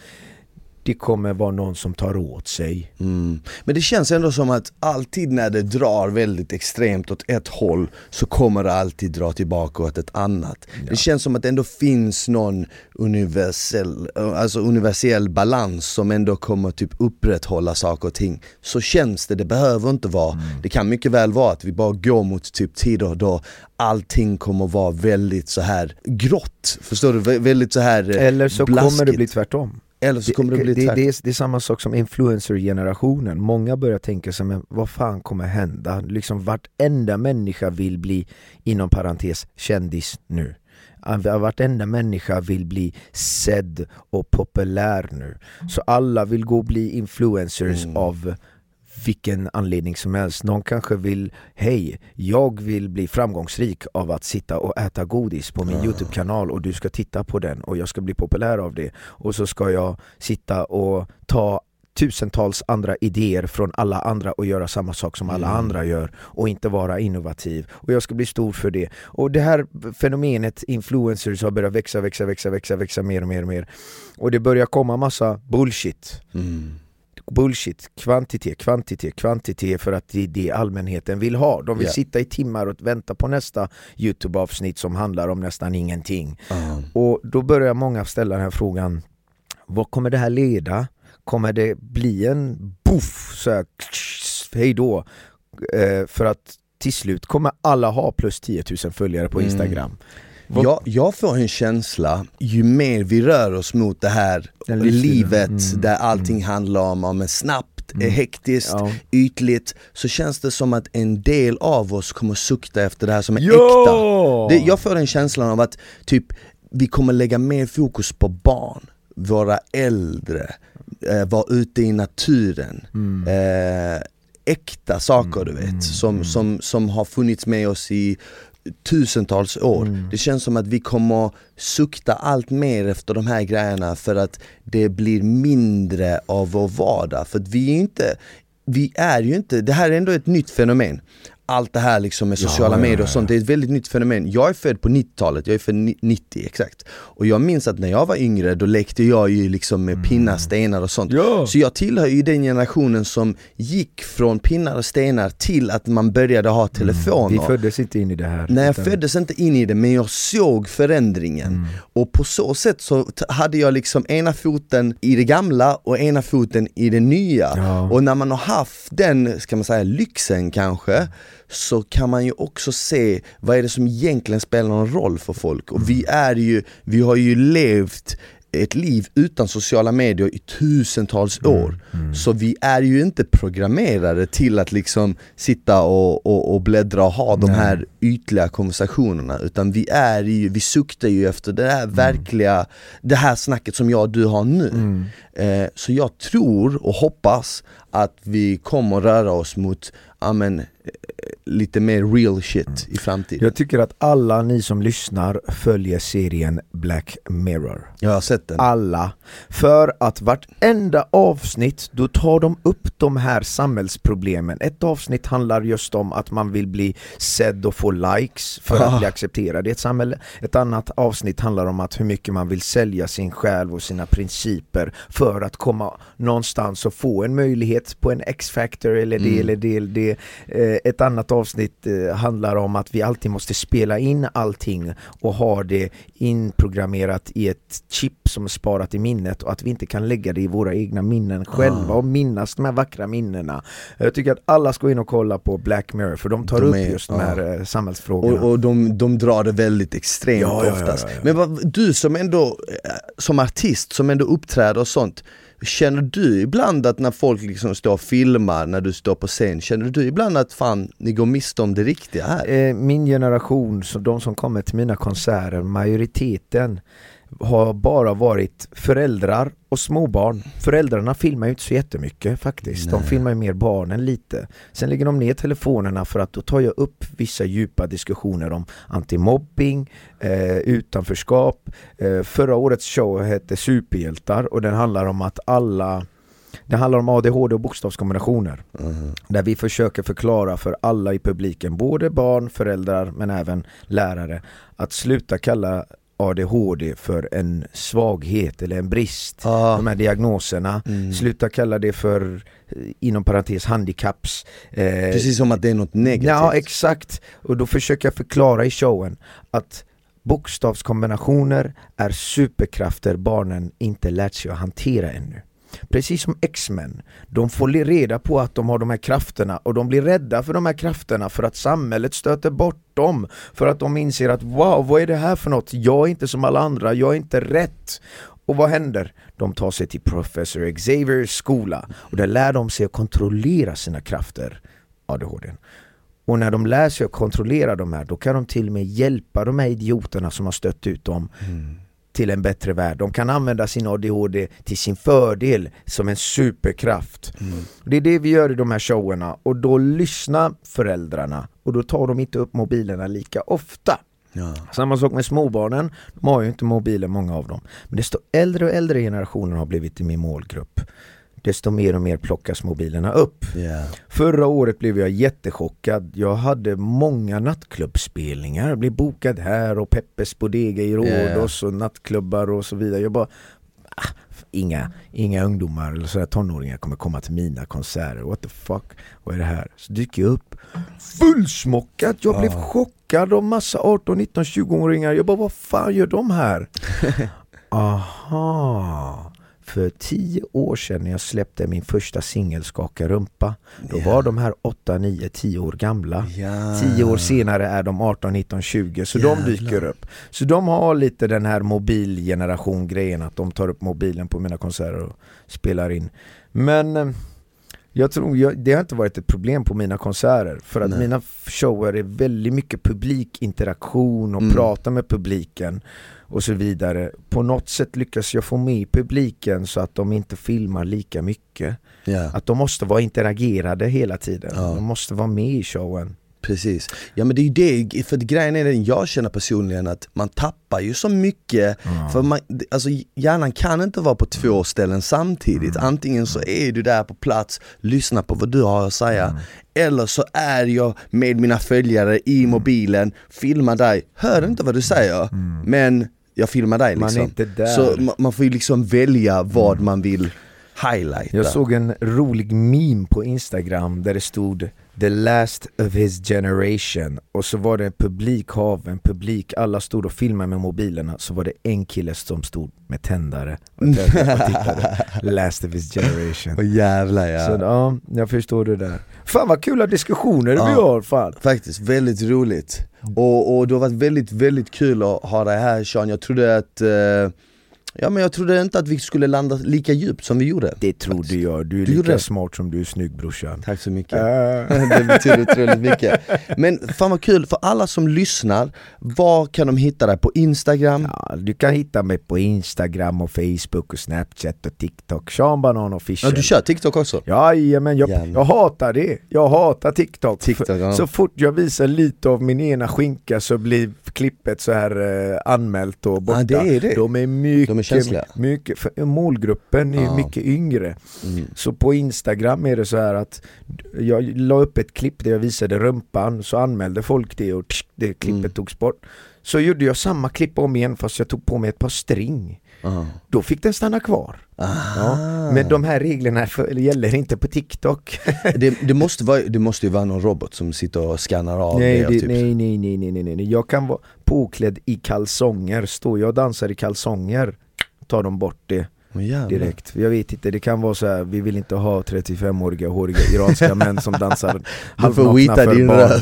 det kommer vara någon som tar åt sig. Mm. Men det känns ändå som att alltid när det drar väldigt extremt åt ett håll så kommer det alltid dra tillbaka åt ett annat. Ja. Det känns som att det ändå finns någon universell, alltså universell balans som ändå kommer typ upprätthålla saker och ting. Så känns det, det behöver inte vara. Mm. Det kan mycket väl vara att vi bara går mot typ tider då allting kommer vara väldigt så här grått, förstår du? Väldigt så här eh, Eller så blaskigt. kommer det bli tvärtom. Eller så kommer det, det bli det, det, är, det är samma sak som influencer-generationen, många börjar tänka sig men vad fan kommer hända? Liksom vartenda människa vill bli, inom parentes, kändis nu Vartenda människa vill bli sedd och populär nu Så alla vill gå och bli influencers mm. av vilken anledning som helst. Någon kanske vill, hej, jag vill bli framgångsrik av att sitta och äta godis på min mm. Youtube-kanal och du ska titta på den och jag ska bli populär av det. Och så ska jag sitta och ta tusentals andra idéer från alla andra och göra samma sak som alla mm. andra gör och inte vara innovativ. Och jag ska bli stor för det. Och det här fenomenet influencers har börjat växa, växa, växa, växa, växa mer och mer och mer. Och det börjar komma massa bullshit. Mm bullshit, kvantitet, kvantitet, kvantitet för att det är det allmänheten vill ha. De vill yeah. sitta i timmar och vänta på nästa Youtube-avsnitt som handlar om nästan ingenting. Uh. Och då börjar många ställa den här frågan, vad kommer det här leda? Kommer det bli en boff, så här, hej då? Eh, för att till slut kommer alla ha plus 10 000 följare på mm. Instagram. Mm. Jag, jag får en känsla, ju mer vi rör oss mot det här livet mm. där allting mm. handlar om, om snabbt, mm. hektiskt, ja. ytligt Så känns det som att en del av oss kommer sukta efter det här som är ja! äkta det, Jag får en känsla av att typ vi kommer lägga mer fokus på barn, våra äldre, eh, vara ute i naturen mm. eh, Äkta saker du vet, mm. som, mm. som, som har funnits med oss i tusentals år. Mm. Det känns som att vi kommer sukta allt mer efter de här grejerna för att det blir mindre av vår vardag. För att vi är inte, vi är ju inte, det här är ändå ett nytt fenomen allt det här liksom med sociala ja, medier och sånt, det är ett väldigt nytt fenomen. Jag är född på 90-talet, jag är född 90 exakt. Och jag minns att när jag var yngre, då lekte jag ju liksom med pinnar, mm. stenar och sånt. Ja. Så jag tillhör ju den generationen som gick från pinnar och stenar till att man började ha telefoner. Mm. Vi föddes inte in i det här. Nej jag föddes inte in i det, men jag såg förändringen. Mm. Och på så sätt så hade jag liksom ena foten i det gamla och ena foten i det nya. Ja. Och när man har haft den, ska man säga, lyxen kanske, så kan man ju också se vad är det som egentligen spelar någon roll för folk. Och vi är ju, vi har ju levt ett liv utan sociala medier i tusentals mm, år. Mm, mm. Så vi är ju inte programmerade till att liksom sitta och, och, och bläddra och ha de här ytliga konversationerna utan vi är ju, vi suktar ju efter det här mm. verkliga, det här snacket som jag och du har nu. Mm. Eh, så jag tror och hoppas att vi kommer röra oss mot, amen, lite mer real shit mm. i framtiden. Jag tycker att alla ni som lyssnar följer serien Black Mirror. Jag har sett den. Alla. För att vartenda avsnitt, då tar de upp de här samhällsproblemen. Ett avsnitt handlar just om att man vill bli sedd och få likes för att bli accepterad i ett samhälle. Ett annat avsnitt handlar om att hur mycket man vill sälja sin själ och sina principer för att komma någonstans och få en möjlighet på en X-factor eller det mm. eller det eller det. Eh, ett annat avsnitt eh, handlar om att vi alltid måste spela in allting och ha det inprogrammerat i ett chip som är sparat i minnet och att vi inte kan lägga det i våra egna minnen själva och minnas de här vackra minnena. Jag tycker att alla ska in och kolla på Black Mirror för de tar de upp är, just de här ja. samhällsfrågorna. Och, och de, de drar det väldigt extremt ja, oftast. Ja, Men vad, du som ändå, eh, som artist, som ändå uppträder och sånt Känner du ibland att när folk liksom står och filmar när du står på scen, känner du ibland att fan, ni går miste om det riktiga här? Eh, min generation, de som kommer till mina konserter, majoriteten har bara varit föräldrar och småbarn. Föräldrarna filmar ju inte så jättemycket faktiskt. Nej. De filmar ju mer barnen lite. Sen lägger de ner telefonerna för att då tar jag upp vissa djupa diskussioner om antimobbing, eh, utanförskap. Eh, förra årets show hette Superhjältar och den handlar om att alla det handlar om ADHD och bokstavskombinationer. Mm. Där vi försöker förklara för alla i publiken, både barn, föräldrar men även lärare, att sluta kalla ADHD för en svaghet eller en brist. Ja. De här diagnoserna. Mm. Sluta kalla det för, eh, inom parentes, handikapps. Eh, Precis som att det är något negativt. Ja exakt, och då försöker jag förklara i showen att bokstavskombinationer är superkrafter barnen inte lärt sig att hantera ännu. Precis som X-Men, de får reda på att de har de här krafterna och de blir rädda för de här krafterna för att samhället stöter bort dem. För att de inser att wow, vad är det här för något? Jag är inte som alla andra, jag är inte rätt. Och vad händer? De tar sig till Professor Xaviers skola och där lär de sig att kontrollera sina krafter, ADHD. Och när de lär sig att kontrollera de här, då kan de till och med hjälpa de här idioterna som har stött ut dem mm till en bättre värld. De kan använda sin ADHD till sin fördel som en superkraft. Det är det vi gör i de här showerna och då lyssnar föräldrarna och då tar de inte upp mobilerna lika ofta. Ja. Samma sak med småbarnen, de har ju inte mobiler många av dem. Men desto äldre och äldre generationer har blivit i min målgrupp, desto mer och mer plockas mobilerna upp. Ja. Förra året blev jag jättechockad. Jag hade många nattklubbspelningar. Jag blev bokad här och Peppes Bodega i Rhodos och nattklubbar och så vidare. Jag bara, ah, inga, inga ungdomar eller så här tonåringar kommer komma till mina konserter. What the fuck? Vad är det här? Så dyker jag upp fullsmockad. Jag blev chockad av massa 18, 19, 20-åringar. Jag bara, vad fan gör de här? Aha. För tio år sedan när jag släppte min första singel Skaka rumpa Då Ja. var de här 8, 9, 10 år gamla Ja. Tio år senare är de 18, 19, 20 så Jävlar. de dyker upp Så de har lite den här mobilgeneration grejen att de tar upp mobilen på mina konserter och spelar in Men eh, jag tror, jag, det har inte varit ett problem på mina konserter för att Nej. mina shower är väldigt mycket publikinteraktion och Mm. prata med publiken och så vidare. På något sätt lyckas jag få med publiken så att de inte filmar lika mycket. Ja. Att de måste vara interagerade hela tiden. Ja. De måste vara med i showen. Precis. Ja men det är ju det, för grejen är den jag känner personligen att man tappar ju så mycket För man, alltså hjärnan kan inte vara på två ställen samtidigt. Antingen så är du där på plats, lyssnar på vad du har att säga. Eller så är jag med mina följare i mobilen, filmar dig, hör inte vad du säger. Men jag filmar dig Man är liksom. inte där. Så ma- man får ju liksom välja vad man vill highlighta. Jag såg en rolig meme på Instagram där det stod The last of his generation och så var det en publikhav, en publik, alla stod och filmade med mobilerna så var det en kille som stod med tändare och och tittade Last of his generation Åh jävlar ja. Så ja, jag förstår det där Fan vad kul diskussioner vi Ja. har fan Faktiskt, väldigt roligt. Och, och det har varit väldigt, väldigt kul att ha dig här Sean. Jag trodde att, eh, ja men jag trodde inte att vi skulle landa lika djupt som vi gjorde. Det trodde jag, du är Du lika smart som du är snygg brorsan Tack så mycket. Äh. det betyder otroligt mycket. Men fan vad kul, för alla som lyssnar, var kan de hitta dig? På Instagram? Ja, du kan hitta mig på Instagram och Facebook och Snapchat och TikTok, Sean Banan official Ja, du kör TikTok också? Jajamän, jag, jag hatar det. Jag hatar TikTok. TikTok, ja. Så fort jag visar lite av min ena skinka så blir klippet så här eh, anmält och borta. Ja, det är det. De är mycket, De känsliga. mycket för målgruppen är Ja. mycket yngre. Mm. Så på Instagram är det så här att jag la upp ett klipp där jag visade rumpan, så anmälde folk det och tsk, det klippet Mm. togs bort. Så gjorde jag samma klipp om igen fast jag tog på mig ett par string. Ja. Då fick den stanna kvar. Ah. Ja, men de här reglerna för, gäller inte på TikTok. det, det, måste vara, det måste ju vara någon robot som sitter och skannar av Nej, det, det, typ. nej, nej, nej, nej, nej, nej, jag kan vara påklädd i kalsonger, står jag och dansar i kalsonger tar de bort det jävlar. direkt. Jag vet inte, det kan vara så här. vi vill inte ha 35-åriga håriga iranska män som dansar halvnakna för din barn. röv.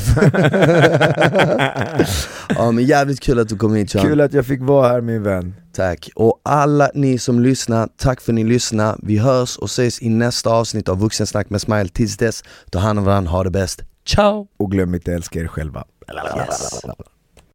ja men jävligt kul att du kom hit Sean. Kul att jag fick vara här min vän. Tack. Och alla ni som lyssnar, tack för att ni lyssnar. Vi hörs och ses i nästa avsnitt av Vuxensnack med Smile. Tills dess, ta hand om varandra, ha det bäst. Ciao! Och glöm inte älska er själva. Yes.